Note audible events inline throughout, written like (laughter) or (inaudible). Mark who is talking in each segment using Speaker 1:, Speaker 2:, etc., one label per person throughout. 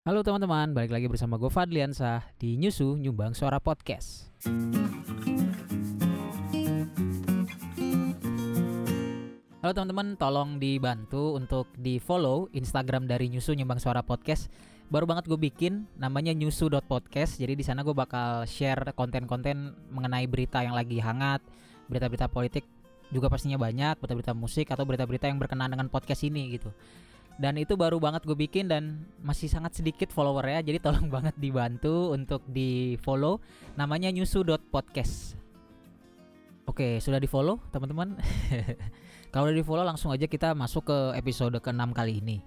Speaker 1: Halo teman-teman, balik lagi bersama gue Fadliansah di Nyusu Nyumbang Suara Podcast. Halo teman-teman, tolong dibantu untuk di follow Instagram dari Nyusu Nyumbang Suara Podcast. Baru banget gue bikin, namanya nyusu.podcast. Jadi di sana gue bakal share konten-konten mengenai berita yang lagi hangat, berita-berita politik juga pastinya banyak, berita-berita musik atau berita-berita yang berkenaan dengan podcast ini gitu dan itu baru banget gue bikin dan masih sangat sedikit followernya jadi tolong (laughs) banget dibantu untuk di follow namanya nyusu.podcast Oke, sudah di follow teman-teman? (laughs) Kalau udah di follow langsung aja kita masuk ke episode ke-6 kali ini.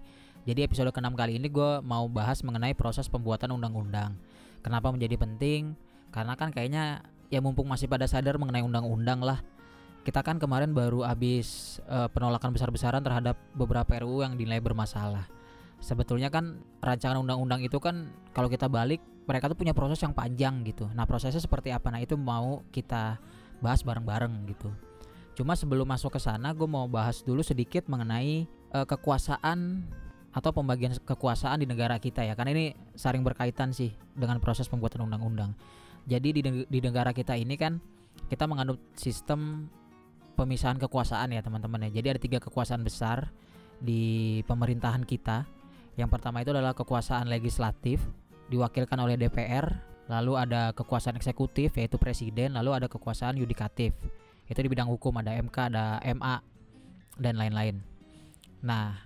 Speaker 1: Jadi episode ke-6 kali ini gue mau bahas mengenai proses pembuatan undang-undang. Kenapa menjadi penting? Karena kan kayaknya ya mumpung masih pada sadar mengenai undang-undang lah kita kan kemarin baru habis uh, penolakan besar-besaran terhadap beberapa RUU yang dinilai bermasalah. Sebetulnya kan rancangan undang-undang itu kan kalau kita balik mereka tuh punya proses yang panjang gitu. Nah prosesnya seperti apa? Nah itu mau kita bahas bareng-bareng gitu. Cuma sebelum masuk ke sana, gue mau bahas dulu sedikit mengenai uh, kekuasaan atau pembagian kekuasaan di negara kita ya. Karena ini saling berkaitan sih dengan proses pembuatan undang-undang. Jadi di, di negara kita ini kan kita menganut sistem pemisahan kekuasaan ya teman-teman ya. Jadi ada tiga kekuasaan besar di pemerintahan kita. Yang pertama itu adalah kekuasaan legislatif diwakilkan oleh DPR, lalu ada kekuasaan eksekutif yaitu presiden, lalu ada kekuasaan yudikatif. Itu di bidang hukum ada MK, ada MA dan lain-lain. Nah,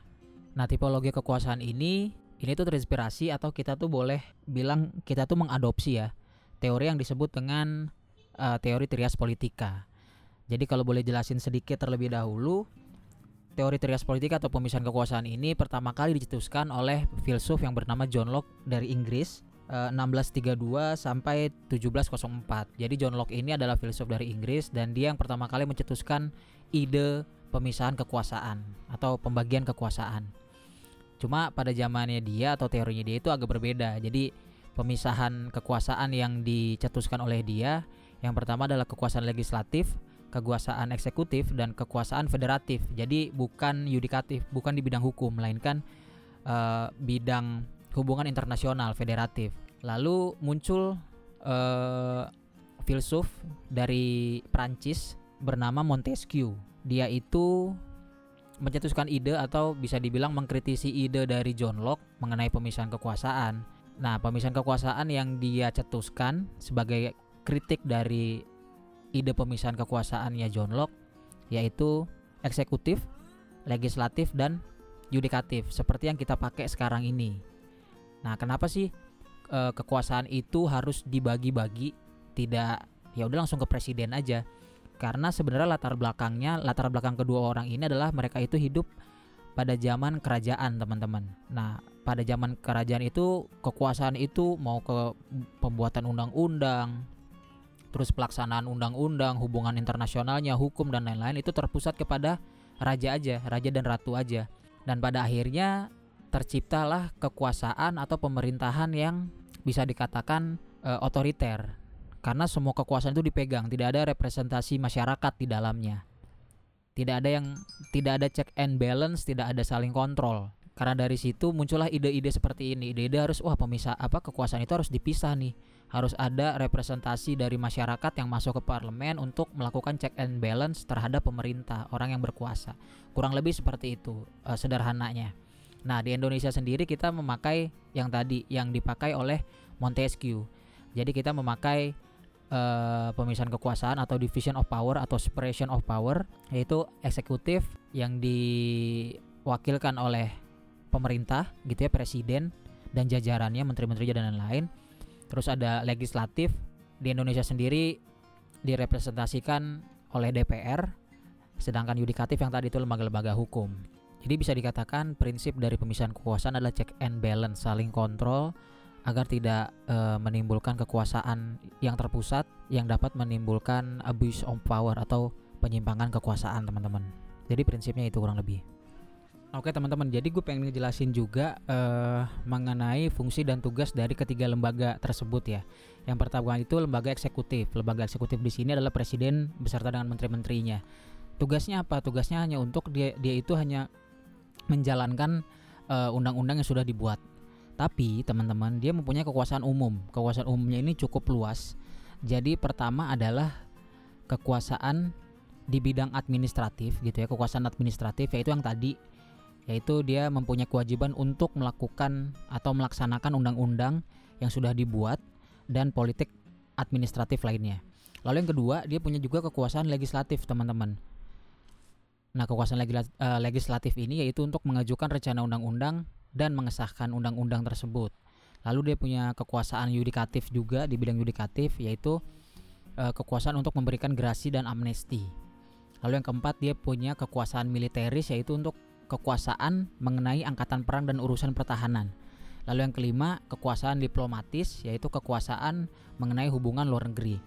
Speaker 1: nah tipologi kekuasaan ini ini tuh terinspirasi atau kita tuh boleh bilang kita tuh mengadopsi ya teori yang disebut dengan uh, teori trias politika. Jadi kalau boleh jelasin sedikit terlebih dahulu, teori trias politik atau pemisahan kekuasaan ini pertama kali dicetuskan oleh filsuf yang bernama John Locke dari Inggris 1632 eh, sampai 1704. Jadi John Locke ini adalah filsuf dari Inggris dan dia yang pertama kali mencetuskan ide pemisahan kekuasaan atau pembagian kekuasaan. Cuma pada zamannya dia atau teorinya dia itu agak berbeda. Jadi pemisahan kekuasaan yang dicetuskan oleh dia yang pertama adalah kekuasaan legislatif, kekuasaan eksekutif dan kekuasaan federatif. Jadi bukan yudikatif, bukan di bidang hukum, melainkan uh, bidang hubungan internasional federatif. Lalu muncul uh, filsuf dari Prancis bernama Montesquieu. Dia itu mencetuskan ide atau bisa dibilang mengkritisi ide dari John Locke mengenai pemisahan kekuasaan. Nah, pemisahan kekuasaan yang dia cetuskan sebagai kritik dari ide pemisahan kekuasaannya John Locke yaitu eksekutif, legislatif dan yudikatif seperti yang kita pakai sekarang ini. Nah, kenapa sih e, kekuasaan itu harus dibagi-bagi tidak ya udah langsung ke presiden aja? Karena sebenarnya latar belakangnya, latar belakang kedua orang ini adalah mereka itu hidup pada zaman kerajaan, teman-teman. Nah, pada zaman kerajaan itu kekuasaan itu mau ke pembuatan undang-undang, terus pelaksanaan undang-undang, hubungan internasionalnya, hukum dan lain-lain itu terpusat kepada raja aja, raja dan ratu aja. Dan pada akhirnya terciptalah kekuasaan atau pemerintahan yang bisa dikatakan e, otoriter. Karena semua kekuasaan itu dipegang, tidak ada representasi masyarakat di dalamnya. Tidak ada yang tidak ada check and balance, tidak ada saling kontrol. Karena dari situ muncullah ide-ide seperti ini. Ide-ide harus wah pemisah apa kekuasaan itu harus dipisah nih. Harus ada representasi dari masyarakat yang masuk ke parlemen untuk melakukan check and balance terhadap pemerintah, orang yang berkuasa. Kurang lebih seperti itu uh, sederhananya. Nah, di Indonesia sendiri kita memakai yang tadi yang dipakai oleh Montesquieu. Jadi kita memakai uh, pemisahan kekuasaan atau division of power atau separation of power yaitu eksekutif yang diwakilkan oleh pemerintah gitu ya presiden dan jajarannya menteri-menteri dan lain-lain terus ada legislatif di Indonesia sendiri direpresentasikan oleh DPR sedangkan yudikatif yang tadi itu lembaga-lembaga hukum. Jadi bisa dikatakan prinsip dari pemisahan kekuasaan adalah check and balance saling kontrol agar tidak e, menimbulkan kekuasaan yang terpusat yang dapat menimbulkan abuse of power atau penyimpangan kekuasaan teman-teman. Jadi prinsipnya itu kurang lebih Oke teman-teman, jadi gue pengen ngejelasin juga uh, mengenai fungsi dan tugas dari ketiga lembaga tersebut ya. Yang pertama itu lembaga eksekutif. Lembaga eksekutif di sini adalah presiden beserta dengan menteri-menterinya. Tugasnya apa? Tugasnya hanya untuk dia dia itu hanya menjalankan undang undang-undang yang sudah dibuat. Tapi teman-teman dia mempunyai kekuasaan umum. Kekuasaan umumnya ini cukup luas. Jadi pertama adalah kekuasaan di bidang administratif gitu ya, kekuasaan administratif yaitu yang tadi yaitu dia mempunyai kewajiban untuk melakukan atau melaksanakan undang-undang yang sudah dibuat dan politik administratif lainnya. Lalu yang kedua, dia punya juga kekuasaan legislatif, teman-teman. Nah, kekuasaan eh, legislatif ini yaitu untuk mengajukan rencana undang-undang dan mengesahkan undang-undang tersebut. Lalu dia punya kekuasaan yudikatif juga di bidang yudikatif yaitu uh, kekuasaan untuk memberikan gerasi dan amnesti. Lalu yang keempat dia punya kekuasaan militeris yaitu untuk kekuasaan mengenai angkatan perang dan urusan pertahanan. Lalu yang kelima, kekuasaan diplomatis yaitu kekuasaan mengenai hubungan luar negeri.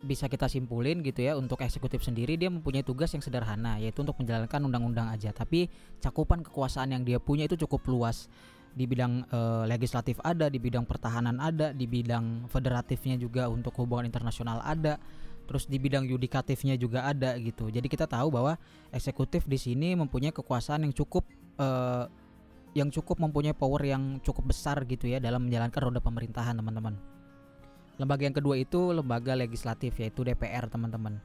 Speaker 1: Bisa kita simpulin gitu ya untuk eksekutif sendiri dia mempunyai tugas yang sederhana yaitu untuk menjalankan undang-undang aja, tapi cakupan kekuasaan yang dia punya itu cukup luas. Di bidang e, legislatif ada, di bidang pertahanan ada, di bidang federatifnya juga untuk hubungan internasional ada terus di bidang yudikatifnya juga ada gitu. Jadi kita tahu bahwa eksekutif di sini mempunyai kekuasaan yang cukup uh, yang cukup mempunyai power yang cukup besar gitu ya dalam menjalankan roda pemerintahan teman-teman. Lembaga yang kedua itu lembaga legislatif yaitu DPR teman-teman.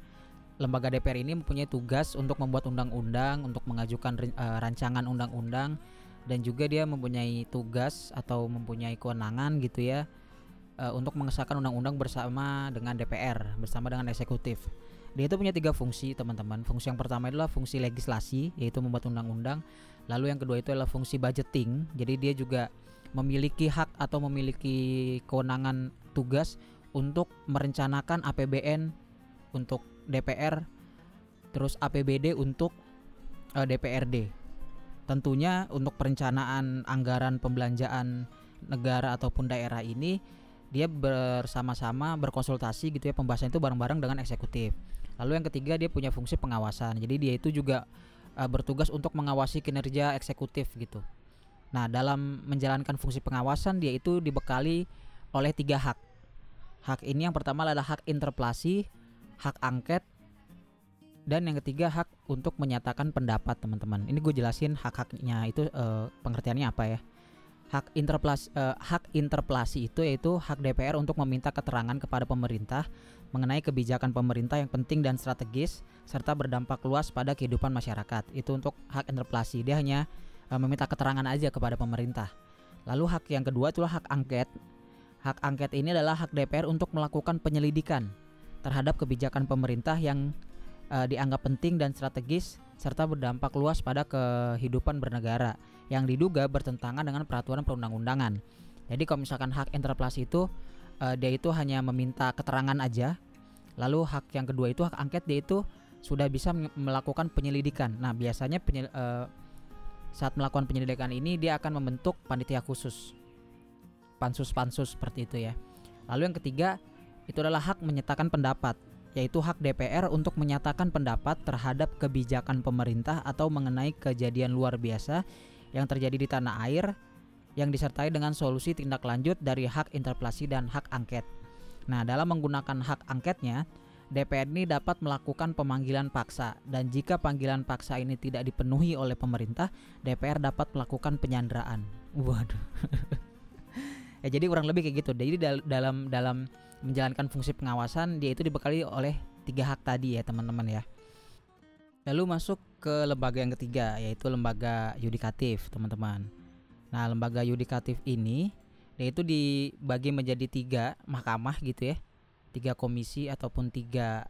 Speaker 1: Lembaga DPR ini mempunyai tugas untuk membuat undang-undang, untuk mengajukan uh, rancangan undang-undang dan juga dia mempunyai tugas atau mempunyai kewenangan gitu ya uh, untuk mengesahkan undang-undang bersama dengan DPR, bersama dengan eksekutif. Dia itu punya tiga fungsi teman-teman. Fungsi yang pertama adalah fungsi legislasi, yaitu membuat undang-undang. Lalu yang kedua itu adalah fungsi budgeting. Jadi dia juga memiliki hak atau memiliki kewenangan tugas untuk merencanakan APBN untuk DPR, terus APBD untuk uh, eh, DPRD. Tentunya untuk perencanaan anggaran pembelanjaan negara ataupun daerah ini dia bersama-sama berkonsultasi gitu ya pembahasan itu bareng-bareng dengan eksekutif. Lalu yang ketiga dia punya fungsi pengawasan. Jadi dia itu juga uh, bertugas untuk mengawasi kinerja eksekutif gitu. Nah, dalam menjalankan fungsi pengawasan dia itu dibekali oleh tiga hak. Hak ini yang pertama adalah hak interpelasi, hak angket, dan yang ketiga hak untuk menyatakan pendapat teman-teman. Ini gue jelasin hak-haknya itu uh, pengertiannya apa ya hak interpelasi uh, hak interpelasi itu yaitu hak DPR untuk meminta keterangan kepada pemerintah mengenai kebijakan pemerintah yang penting dan strategis serta berdampak luas pada kehidupan masyarakat. Itu untuk hak interpelasi. Dia hanya uh, meminta keterangan aja kepada pemerintah. Lalu hak yang kedua itulah hak angket. Hak angket ini adalah hak DPR untuk melakukan penyelidikan terhadap kebijakan pemerintah yang uh, dianggap penting dan strategis serta berdampak luas pada kehidupan bernegara yang diduga bertentangan dengan peraturan perundang-undangan. Jadi kalau misalkan hak interpelasi itu uh, dia itu hanya meminta keterangan aja. Lalu hak yang kedua itu hak angket dia itu sudah bisa melakukan penyelidikan. Nah, biasanya penyel, uh, saat melakukan penyelidikan ini dia akan membentuk panitia khusus. Pansus-pansus seperti itu ya. Lalu yang ketiga itu adalah hak menyatakan pendapat yaitu hak DPR untuk menyatakan pendapat terhadap kebijakan pemerintah atau mengenai kejadian luar biasa yang terjadi di tanah air yang disertai dengan solusi tindak lanjut dari hak interpelasi dan hak angket. Nah, dalam menggunakan hak angketnya, DPR ini dapat melakukan pemanggilan paksa dan jika panggilan paksa ini tidak dipenuhi oleh pemerintah, DPR dapat melakukan penyanderaan. Waduh. (laughs) ya jadi kurang lebih kayak gitu. Jadi dalam dalam menjalankan fungsi pengawasan dia itu dibekali oleh tiga hak tadi ya teman-teman ya. Lalu masuk ke lembaga yang ketiga yaitu lembaga yudikatif teman-teman. Nah lembaga yudikatif ini dia itu dibagi menjadi tiga mahkamah gitu ya, tiga komisi ataupun tiga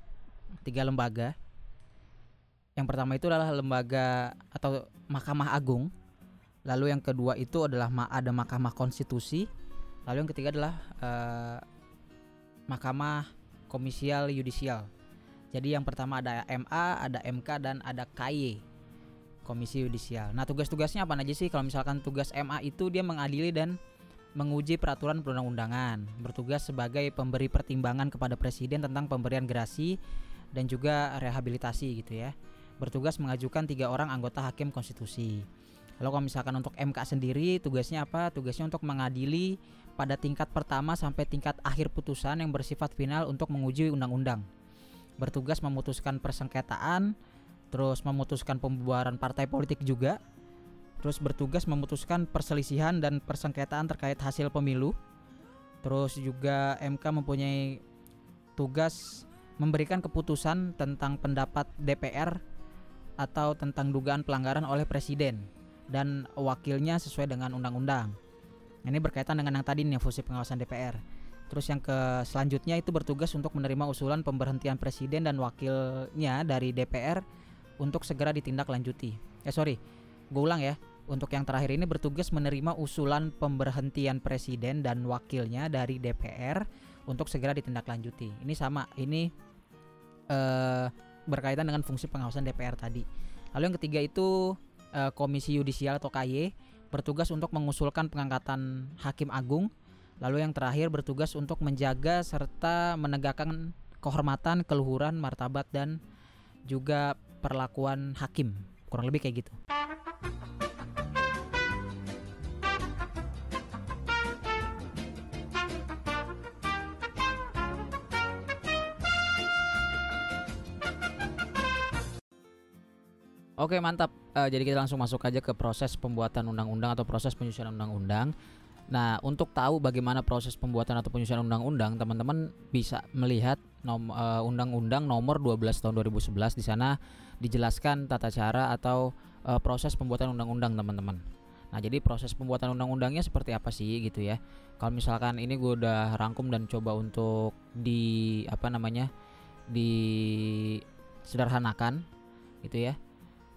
Speaker 1: tiga lembaga. Yang pertama itu adalah lembaga atau Mahkamah Agung. Lalu yang kedua itu adalah ada Mahkamah Konstitusi. Lalu yang ketiga adalah uh, Mahkamah Komisial Yudisial. Jadi yang pertama ada MA, ada MK dan ada KY. Komisi Yudisial. Nah, tugas-tugasnya apa aja sih? Kalau misalkan tugas MA itu dia mengadili dan menguji peraturan perundang-undangan, bertugas sebagai pemberi pertimbangan kepada presiden tentang pemberian gerasi dan juga rehabilitasi gitu ya. Bertugas mengajukan tiga orang anggota hakim konstitusi. Lalu kalau misalkan untuk MK sendiri tugasnya apa? Tugasnya untuk mengadili pada tingkat pertama sampai tingkat akhir putusan yang bersifat final untuk menguji undang-undang. Bertugas memutuskan persengketaan, terus memutuskan pembubaran partai politik juga, terus bertugas memutuskan perselisihan dan persengketaan terkait hasil pemilu. Terus juga MK mempunyai tugas memberikan keputusan tentang pendapat DPR atau tentang dugaan pelanggaran oleh presiden dan wakilnya sesuai dengan undang-undang. Ini berkaitan dengan yang tadi nih fungsi pengawasan DPR. Terus yang ke selanjutnya itu bertugas untuk menerima usulan pemberhentian presiden dan wakilnya dari DPR untuk segera ditindaklanjuti. Eh sorry, gue ulang ya. Untuk yang terakhir ini bertugas menerima usulan pemberhentian presiden dan wakilnya dari DPR untuk segera ditindaklanjuti. Ini sama, ini eh, berkaitan dengan fungsi pengawasan DPR tadi. Lalu yang ketiga itu eh, Komisi Yudisial atau KY bertugas untuk mengusulkan pengangkatan hakim agung Lalu yang terakhir bertugas untuk menjaga serta menegakkan kehormatan, keluhuran, martabat dan juga perlakuan hakim. Kurang lebih kayak gitu. Oke mantap. Uh, jadi kita langsung masuk aja ke proses pembuatan undang-undang atau proses penyusunan undang-undang. Nah, untuk tahu bagaimana proses pembuatan atau penyusunan undang-undang, teman-teman bisa melihat nom, uh, undang-undang nomor 12 tahun 2011 di sana dijelaskan tata cara atau uh, proses pembuatan undang-undang, teman-teman. Nah, jadi proses pembuatan undang-undangnya seperti apa sih gitu ya. Kalau misalkan ini gue udah rangkum dan coba untuk di apa namanya? di sederhanakan gitu ya.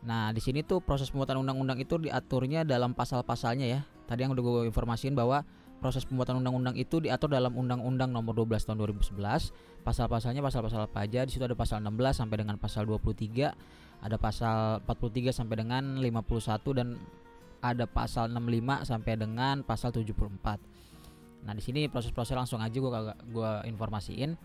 Speaker 1: Nah, di sini tuh proses pembuatan undang-undang itu diaturnya dalam pasal-pasalnya ya tadi yang udah gue informasiin bahwa proses pembuatan undang-undang itu diatur dalam Undang-Undang Nomor 12 Tahun 2011. Pasal-pasalnya pasal-pasal apa aja? Di situ ada pasal 16 sampai dengan pasal 23, ada pasal 43 sampai dengan 51 dan ada pasal 65 sampai dengan pasal 74. Nah, di sini proses-proses langsung aja gue gua informasiin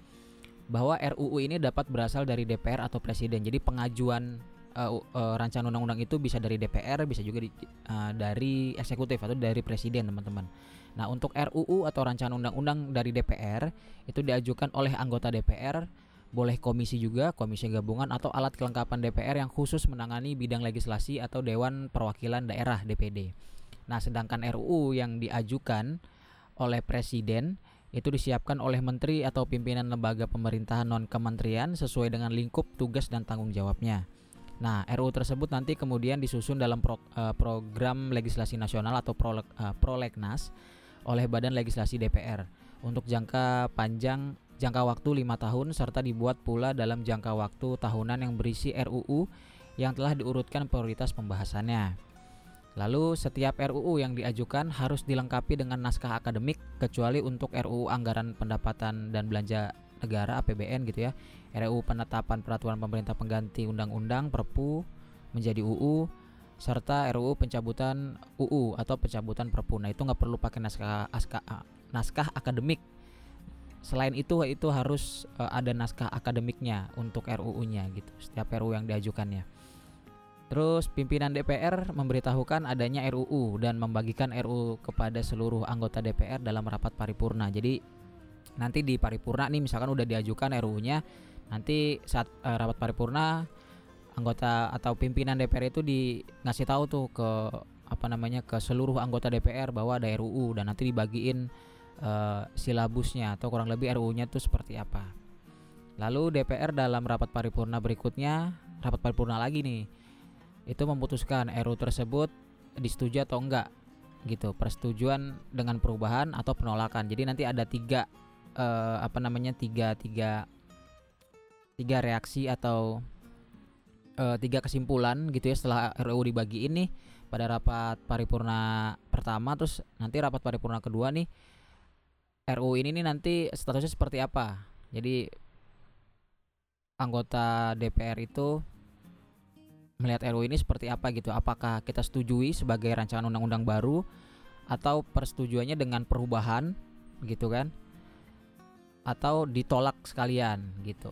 Speaker 1: bahwa RUU ini dapat berasal dari DPR atau presiden. Jadi pengajuan uh, uh, rancangan undang-undang itu bisa dari DPR, bisa juga di, uh, dari eksekutif atau dari presiden, teman-teman. Nah, untuk RUU atau rancangan undang-undang dari DPR itu diajukan oleh anggota DPR, boleh komisi juga, komisi gabungan atau alat kelengkapan DPR yang khusus menangani bidang legislasi atau Dewan Perwakilan Daerah DPD. Nah, sedangkan RUU yang diajukan oleh presiden itu disiapkan oleh menteri atau pimpinan lembaga pemerintahan non kementerian sesuai dengan lingkup tugas dan tanggung jawabnya. Nah, RUU tersebut nanti kemudian disusun dalam pro, uh, program legislasi nasional atau pro, uh, prolegnas oleh Badan Legislasi DPR untuk jangka panjang jangka waktu lima tahun serta dibuat pula dalam jangka waktu tahunan yang berisi RUU yang telah diurutkan prioritas pembahasannya. Lalu setiap RUU yang diajukan harus dilengkapi dengan naskah akademik kecuali untuk RUU anggaran pendapatan dan belanja negara APBN gitu ya RUU penetapan peraturan pemerintah pengganti undang-undang Perpu menjadi UU serta RUU pencabutan UU atau pencabutan Perpu. Nah, itu nggak perlu pakai naskah aska, naskah akademik. Selain itu itu harus uh, ada naskah akademiknya untuk RUU-nya gitu. Setiap RUU yang diajukannya. Terus pimpinan DPR memberitahukan adanya RUU dan membagikan RUU kepada seluruh anggota DPR dalam rapat paripurna. Jadi nanti di paripurna nih misalkan udah diajukan RUU-nya nanti saat uh, rapat paripurna anggota atau pimpinan DPR itu di ngasih tahu tuh ke apa namanya ke seluruh anggota DPR bahwa ada RUU dan nanti dibagiin uh, silabusnya atau kurang lebih RUU-nya itu seperti apa. Lalu DPR dalam rapat paripurna berikutnya, rapat paripurna lagi nih, itu memutuskan RUU tersebut disetujui atau enggak gitu persetujuan dengan perubahan atau penolakan jadi nanti ada tiga uh, apa namanya tiga tiga tiga reaksi atau uh, tiga kesimpulan gitu ya setelah RUU dibagi ini pada rapat paripurna pertama. Terus nanti rapat paripurna kedua nih RUU ini nih nanti statusnya seperti apa? Jadi anggota DPR itu melihat RUU ini seperti apa gitu? Apakah kita setujui sebagai rancangan undang-undang baru atau persetujuannya dengan perubahan gitu kan atau ditolak sekalian gitu.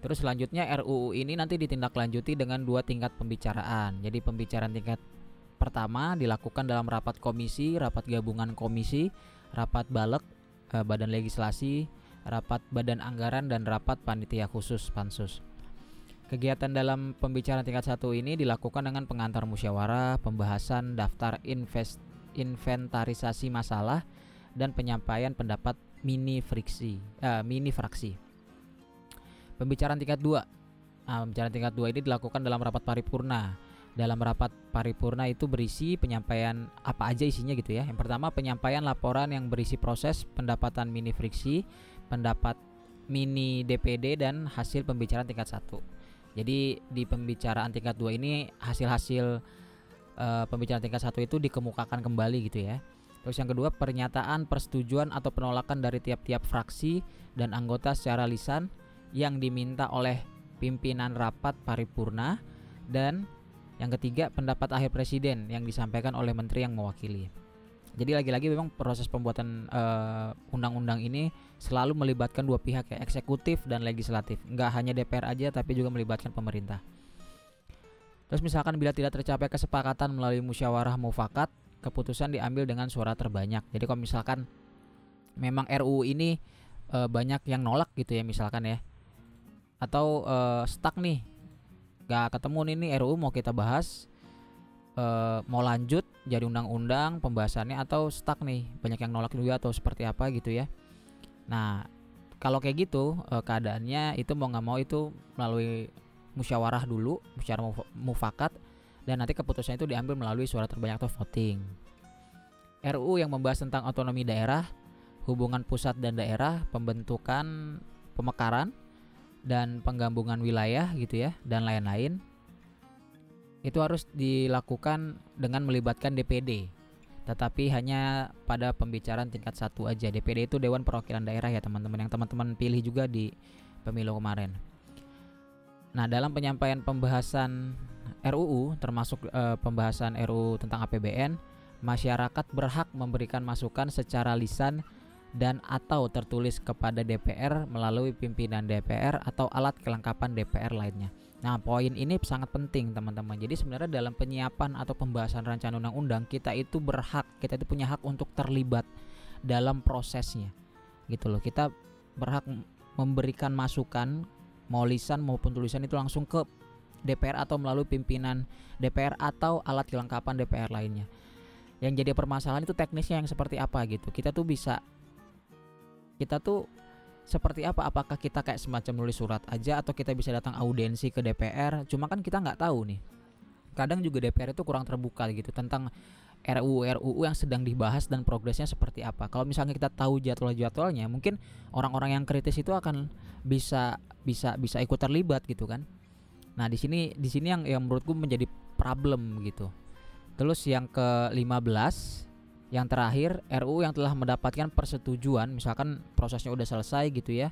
Speaker 1: Terus selanjutnya RUU ini nanti ditindaklanjuti dengan dua tingkat pembicaraan. Jadi pembicaraan tingkat pertama dilakukan dalam rapat komisi, rapat gabungan komisi, rapat balek, eh, badan legislasi, rapat badan anggaran dan rapat panitia khusus pansus. Kegiatan dalam pembicaraan tingkat satu ini dilakukan dengan pengantar musyawarah, pembahasan daftar invest, inventarisasi masalah, dan penyampaian pendapat mini friksi, uh, mini fraksi. Pembicaraan tingkat dua, nah, pembicaraan tingkat dua ini dilakukan dalam rapat paripurna. Dalam rapat paripurna itu berisi penyampaian apa aja isinya gitu ya. Yang pertama penyampaian laporan yang berisi proses pendapatan mini friksi, pendapat mini DPD dan hasil pembicaraan tingkat satu. Jadi di pembicaraan tingkat dua ini hasil-hasil uh, pembicaraan tingkat satu itu dikemukakan kembali gitu ya. Terus yang kedua pernyataan persetujuan atau penolakan dari tiap-tiap fraksi dan anggota secara lisan yang diminta oleh pimpinan rapat paripurna dan yang ketiga pendapat akhir presiden yang disampaikan oleh menteri yang mewakili. Jadi lagi-lagi memang proses pembuatan eh, undang-undang ini selalu melibatkan dua pihak ya, eksekutif dan legislatif. Nggak hanya DPR aja tapi juga melibatkan pemerintah. Terus misalkan bila tidak tercapai kesepakatan melalui musyawarah mufakat, keputusan diambil dengan suara terbanyak. Jadi kalau misalkan memang RUU ini e, banyak yang nolak gitu ya misalkan ya. Atau e, stuck nih. Gak ketemu nih, nih RUU mau kita bahas uh, mau lanjut jadi undang-undang pembahasannya atau stuck nih banyak yang nolak juga atau seperti apa gitu ya nah kalau kayak gitu keadaannya itu mau nggak mau itu melalui musyawarah dulu musyawarah mufakat dan nanti keputusan itu diambil melalui suara terbanyak atau voting. RU yang membahas tentang otonomi daerah hubungan pusat dan daerah pembentukan pemekaran dan penggabungan wilayah gitu ya dan lain-lain itu harus dilakukan dengan melibatkan DPD tetapi hanya pada pembicaraan tingkat satu aja. DPD itu Dewan Perwakilan Daerah ya teman-teman yang teman-teman pilih juga di pemilu kemarin. Nah dalam penyampaian pembahasan RUU termasuk e, pembahasan RUU tentang APBN masyarakat berhak memberikan masukan secara lisan dan atau tertulis kepada DPR melalui pimpinan DPR atau alat kelengkapan DPR lainnya. Nah, poin ini sangat penting teman-teman. Jadi sebenarnya dalam penyiapan atau pembahasan rancangan undang-undang kita itu berhak, kita itu punya hak untuk terlibat dalam prosesnya. Gitu loh. Kita berhak memberikan masukan mau lisan maupun tulisan itu langsung ke DPR atau melalui pimpinan DPR atau alat kelengkapan DPR lainnya. Yang jadi permasalahan itu teknisnya yang seperti apa gitu. Kita tuh bisa kita tuh seperti apa? Apakah kita kayak semacam nulis surat aja atau kita bisa datang audiensi ke DPR cuma kan kita nggak tahu nih. Kadang juga DPR itu kurang terbuka gitu tentang RUU RUU yang sedang dibahas dan progresnya seperti apa. Kalau misalnya kita tahu jadwal-jadwalnya mungkin orang-orang yang kritis itu akan bisa bisa bisa ikut terlibat gitu kan nah di sini di sini yang yang menurutku menjadi problem gitu. Terus yang ke 15 yang terakhir RUU yang telah mendapatkan persetujuan misalkan prosesnya udah selesai gitu ya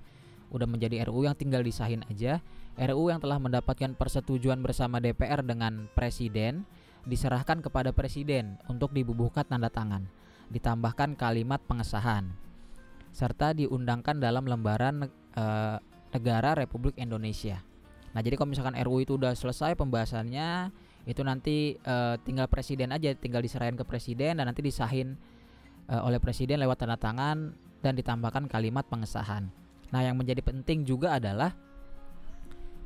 Speaker 1: udah menjadi RUU yang tinggal disahin aja RUU yang telah mendapatkan persetujuan bersama DPR dengan presiden diserahkan kepada presiden untuk dibubuhkan tanda tangan ditambahkan kalimat pengesahan serta diundangkan dalam lembaran e, negara Republik Indonesia nah jadi kalau misalkan RUU itu udah selesai pembahasannya itu nanti uh, tinggal presiden aja tinggal diserahin ke presiden dan nanti disahin uh, oleh presiden lewat tanda tangan dan ditambahkan kalimat pengesahan. Nah, yang menjadi penting juga adalah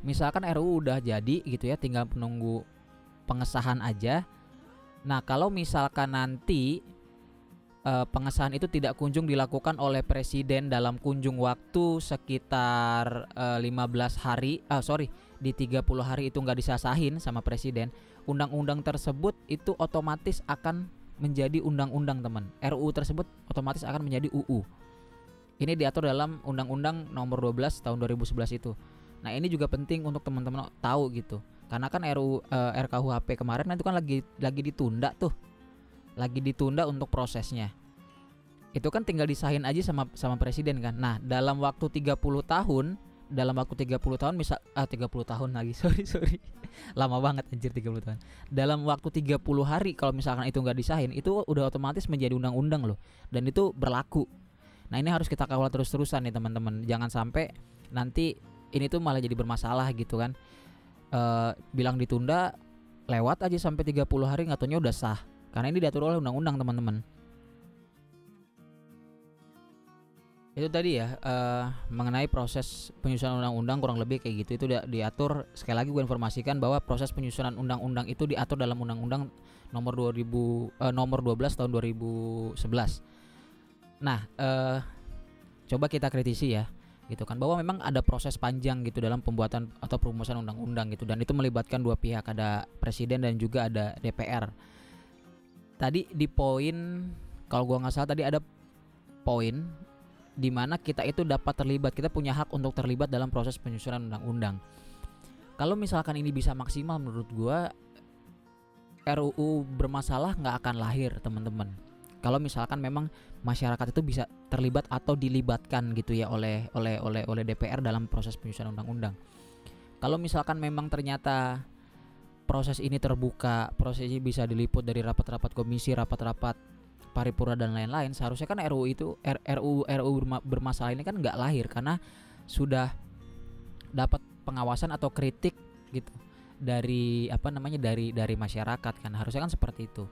Speaker 1: misalkan RUU udah jadi gitu ya, tinggal menunggu pengesahan aja. Nah, kalau misalkan nanti uh, pengesahan itu tidak kunjung dilakukan oleh presiden dalam kunjung waktu sekitar uh, 15 hari, uh, sorry, di 30 hari itu nggak disasahin sama presiden, undang-undang tersebut itu otomatis akan menjadi undang-undang teman. RUU tersebut otomatis akan menjadi UU. Ini diatur dalam Undang-Undang Nomor 12 Tahun 2011 itu. Nah ini juga penting untuk teman-teman tahu gitu. Karena kan RUU eh, RKUHP kemarin itu kan lagi lagi ditunda tuh, lagi ditunda untuk prosesnya. Itu kan tinggal disahin aja sama sama presiden kan. Nah dalam waktu 30 tahun dalam waktu 30 tahun misal ah 30 tahun lagi (laughs) sorry sorry. Lama banget anjir 30 tahun. Dalam waktu 30 hari kalau misalkan itu nggak disahin itu udah otomatis menjadi undang-undang loh. Dan itu berlaku. Nah ini harus kita kawal terus-terusan nih teman-teman. Jangan sampai nanti ini tuh malah jadi bermasalah gitu kan. E, bilang ditunda lewat aja sampai 30 hari nggak udah sah karena ini diatur oleh undang-undang teman-teman. Itu tadi ya uh, mengenai proses penyusunan undang-undang kurang lebih kayak gitu. Itu diatur. Sekali lagi gue informasikan bahwa proses penyusunan undang-undang itu diatur dalam undang-undang nomor 2000 uh, nomor 12 tahun 2011 nah uh, coba kita kritisi ya gitu kan. Bahwa memang ada proses panjang gitu dalam pembuatan atau perumusan undang-undang gitu. Dan itu melibatkan dua pihak. Ada presiden dan juga ada DPR tadi di poin kalau gua nggak salah tadi ada poin di mana kita itu dapat terlibat, kita punya hak untuk terlibat dalam proses penyusunan undang-undang. Kalau misalkan ini bisa maksimal menurut gua RUU bermasalah nggak akan lahir teman-teman. Kalau misalkan memang masyarakat itu bisa terlibat atau dilibatkan gitu ya oleh oleh oleh oleh DPR dalam proses penyusunan undang-undang. Kalau misalkan memang ternyata proses ini terbuka, proses ini bisa diliput dari rapat-rapat komisi, rapat-rapat paripurna dan lain-lain. Seharusnya kan RUU itu RUU RUU bermasalah ini kan nggak lahir karena sudah dapat pengawasan atau kritik gitu dari apa namanya dari dari masyarakat kan. Harusnya kan seperti itu.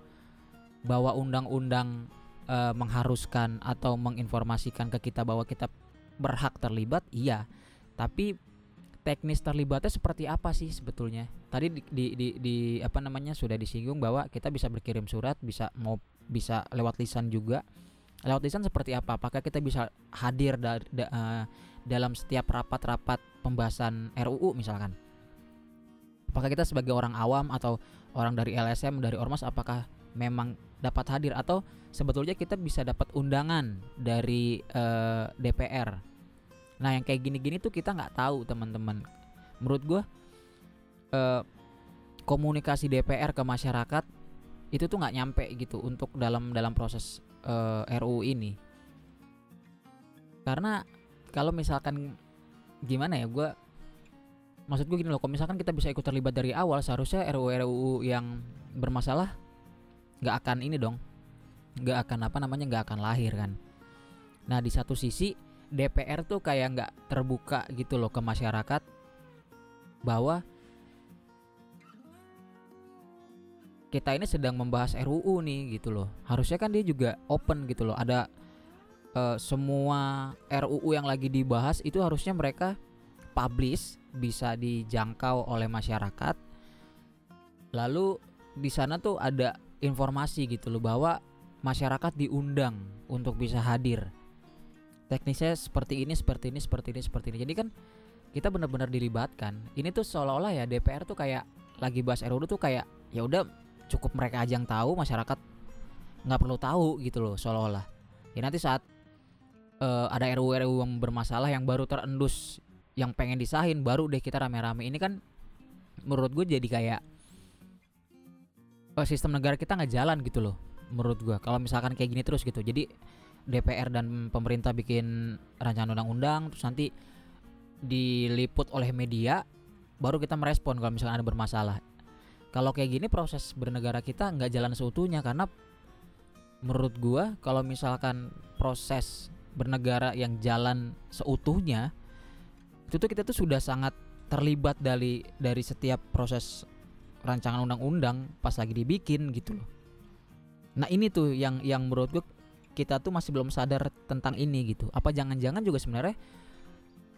Speaker 1: Bahwa undang-undang e, mengharuskan atau menginformasikan ke kita bahwa kita berhak terlibat iya. Tapi teknis terlibatnya seperti apa sih sebetulnya? Tadi di, di, di, di apa namanya sudah disinggung bahwa kita bisa berkirim surat bisa mau bisa lewat lisan juga. Lewat lisan seperti apa? Apakah kita bisa hadir da, da, uh, dalam setiap rapat-rapat pembahasan RUU misalkan? Apakah kita sebagai orang awam atau orang dari LSM dari ormas apakah memang dapat hadir? Atau sebetulnya kita bisa dapat undangan dari uh, eh, DPR nah yang kayak gini-gini tuh kita nggak tahu teman-teman. Menurut gue uh, komunikasi DPR ke masyarakat itu tuh nggak nyampe gitu untuk dalam dalam proses eh, RUU ini. Karena kalau misalkan gimana ya gue maksud gue gini loh kalau misalkan kita bisa ikut terlibat dari awal seharusnya RUU RUU yang bermasalah nggak akan ini dong nggak akan apa namanya nggak akan lahir kan. Nah di satu sisi DPR tuh kayak nggak terbuka gitu loh ke masyarakat bahwa kita ini sedang membahas RUU nih gitu loh. Harusnya kan dia juga open gitu loh. Ada uh, semua RUU yang lagi dibahas itu harusnya mereka publish bisa dijangkau oleh masyarakat. Lalu di sana tuh ada informasi gitu loh bahwa masyarakat diundang untuk bisa hadir. Teknisnya seperti ini, seperti ini, seperti ini, seperti ini. Jadi kan kita benar-benar dilibatkan. Ini tuh seolah-olah ya DPR tuh kayak lagi bahas RUU tuh kayak ya udah cukup mereka aja yang tahu masyarakat nggak perlu tahu gitu loh seolah-olah ya nanti saat uh, ada RUU RUU yang bermasalah yang baru terendus yang pengen disahin baru deh kita rame-rame ini kan menurut gue jadi kayak uh, sistem negara kita nggak jalan gitu loh menurut gue kalau misalkan kayak gini terus gitu jadi DPR dan pemerintah bikin rancangan undang-undang terus nanti diliput oleh media baru kita merespon kalau misalkan ada bermasalah kalau kayak gini proses bernegara kita nggak jalan seutuhnya karena menurut gua kalau misalkan proses bernegara yang jalan seutuhnya itu tuh kita tuh sudah sangat terlibat dari dari setiap proses rancangan undang-undang pas lagi dibikin gitu loh. Nah ini tuh yang yang menurut gue kita tuh masih belum sadar tentang ini gitu. Apa jangan-jangan juga sebenarnya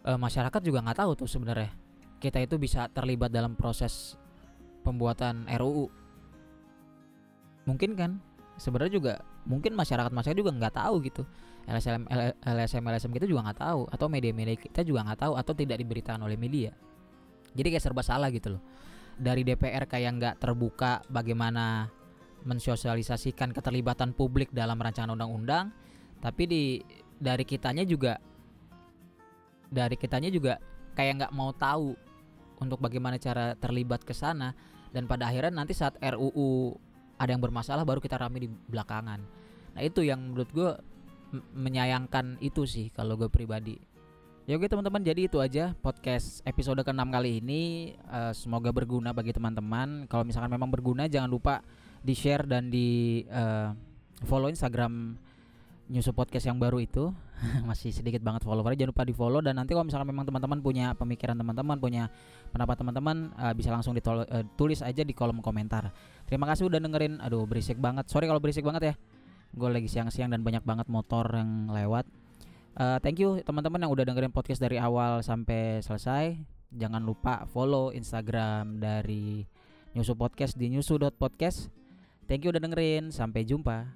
Speaker 1: e, masyarakat juga nggak tahu tuh sebenarnya kita itu bisa terlibat dalam proses pembuatan RUU mungkin kan? Sebenarnya juga mungkin masyarakat masyarakat juga nggak tahu gitu. LSM LSM LSM kita juga nggak tahu atau media-media kita juga nggak tahu atau tidak diberitakan oleh media. Jadi kayak serba salah gitu loh. Dari DPR kayak nggak terbuka bagaimana mensosialisasikan keterlibatan publik dalam rancangan undang-undang tapi di dari kitanya juga dari kitanya juga kayak nggak mau tahu untuk bagaimana cara terlibat ke sana. Dan pada akhirnya nanti saat RUU ada yang bermasalah baru kita rame di belakangan. Nah itu yang menurut gue menyayangkan itu sih kalau gue pribadi. Ya oke teman-teman jadi itu aja podcast episode ke-6 kali ini. Uh, semoga berguna bagi teman-teman. Kalau misalkan memang berguna jangan lupa di share dan di uh, follow instagram nyusu podcast yang baru itu. (laughs) Masih sedikit banget followernya jangan lupa di follow dan nanti kalau misalkan memang teman-teman punya pemikiran teman-teman punya pendapat teman-teman uh, bisa langsung ditulis uh, aja di kolom komentar. Terima kasih udah dengerin. Aduh berisik banget. Sorry kalau berisik banget ya. Gue lagi siang-siang dan banyak banget motor yang lewat. Uh, thank you teman-teman yang udah dengerin podcast dari awal sampai selesai. Jangan lupa follow Instagram dari Nyusu Podcast di nyusu.podcast. Thank you udah dengerin. Sampai jumpa.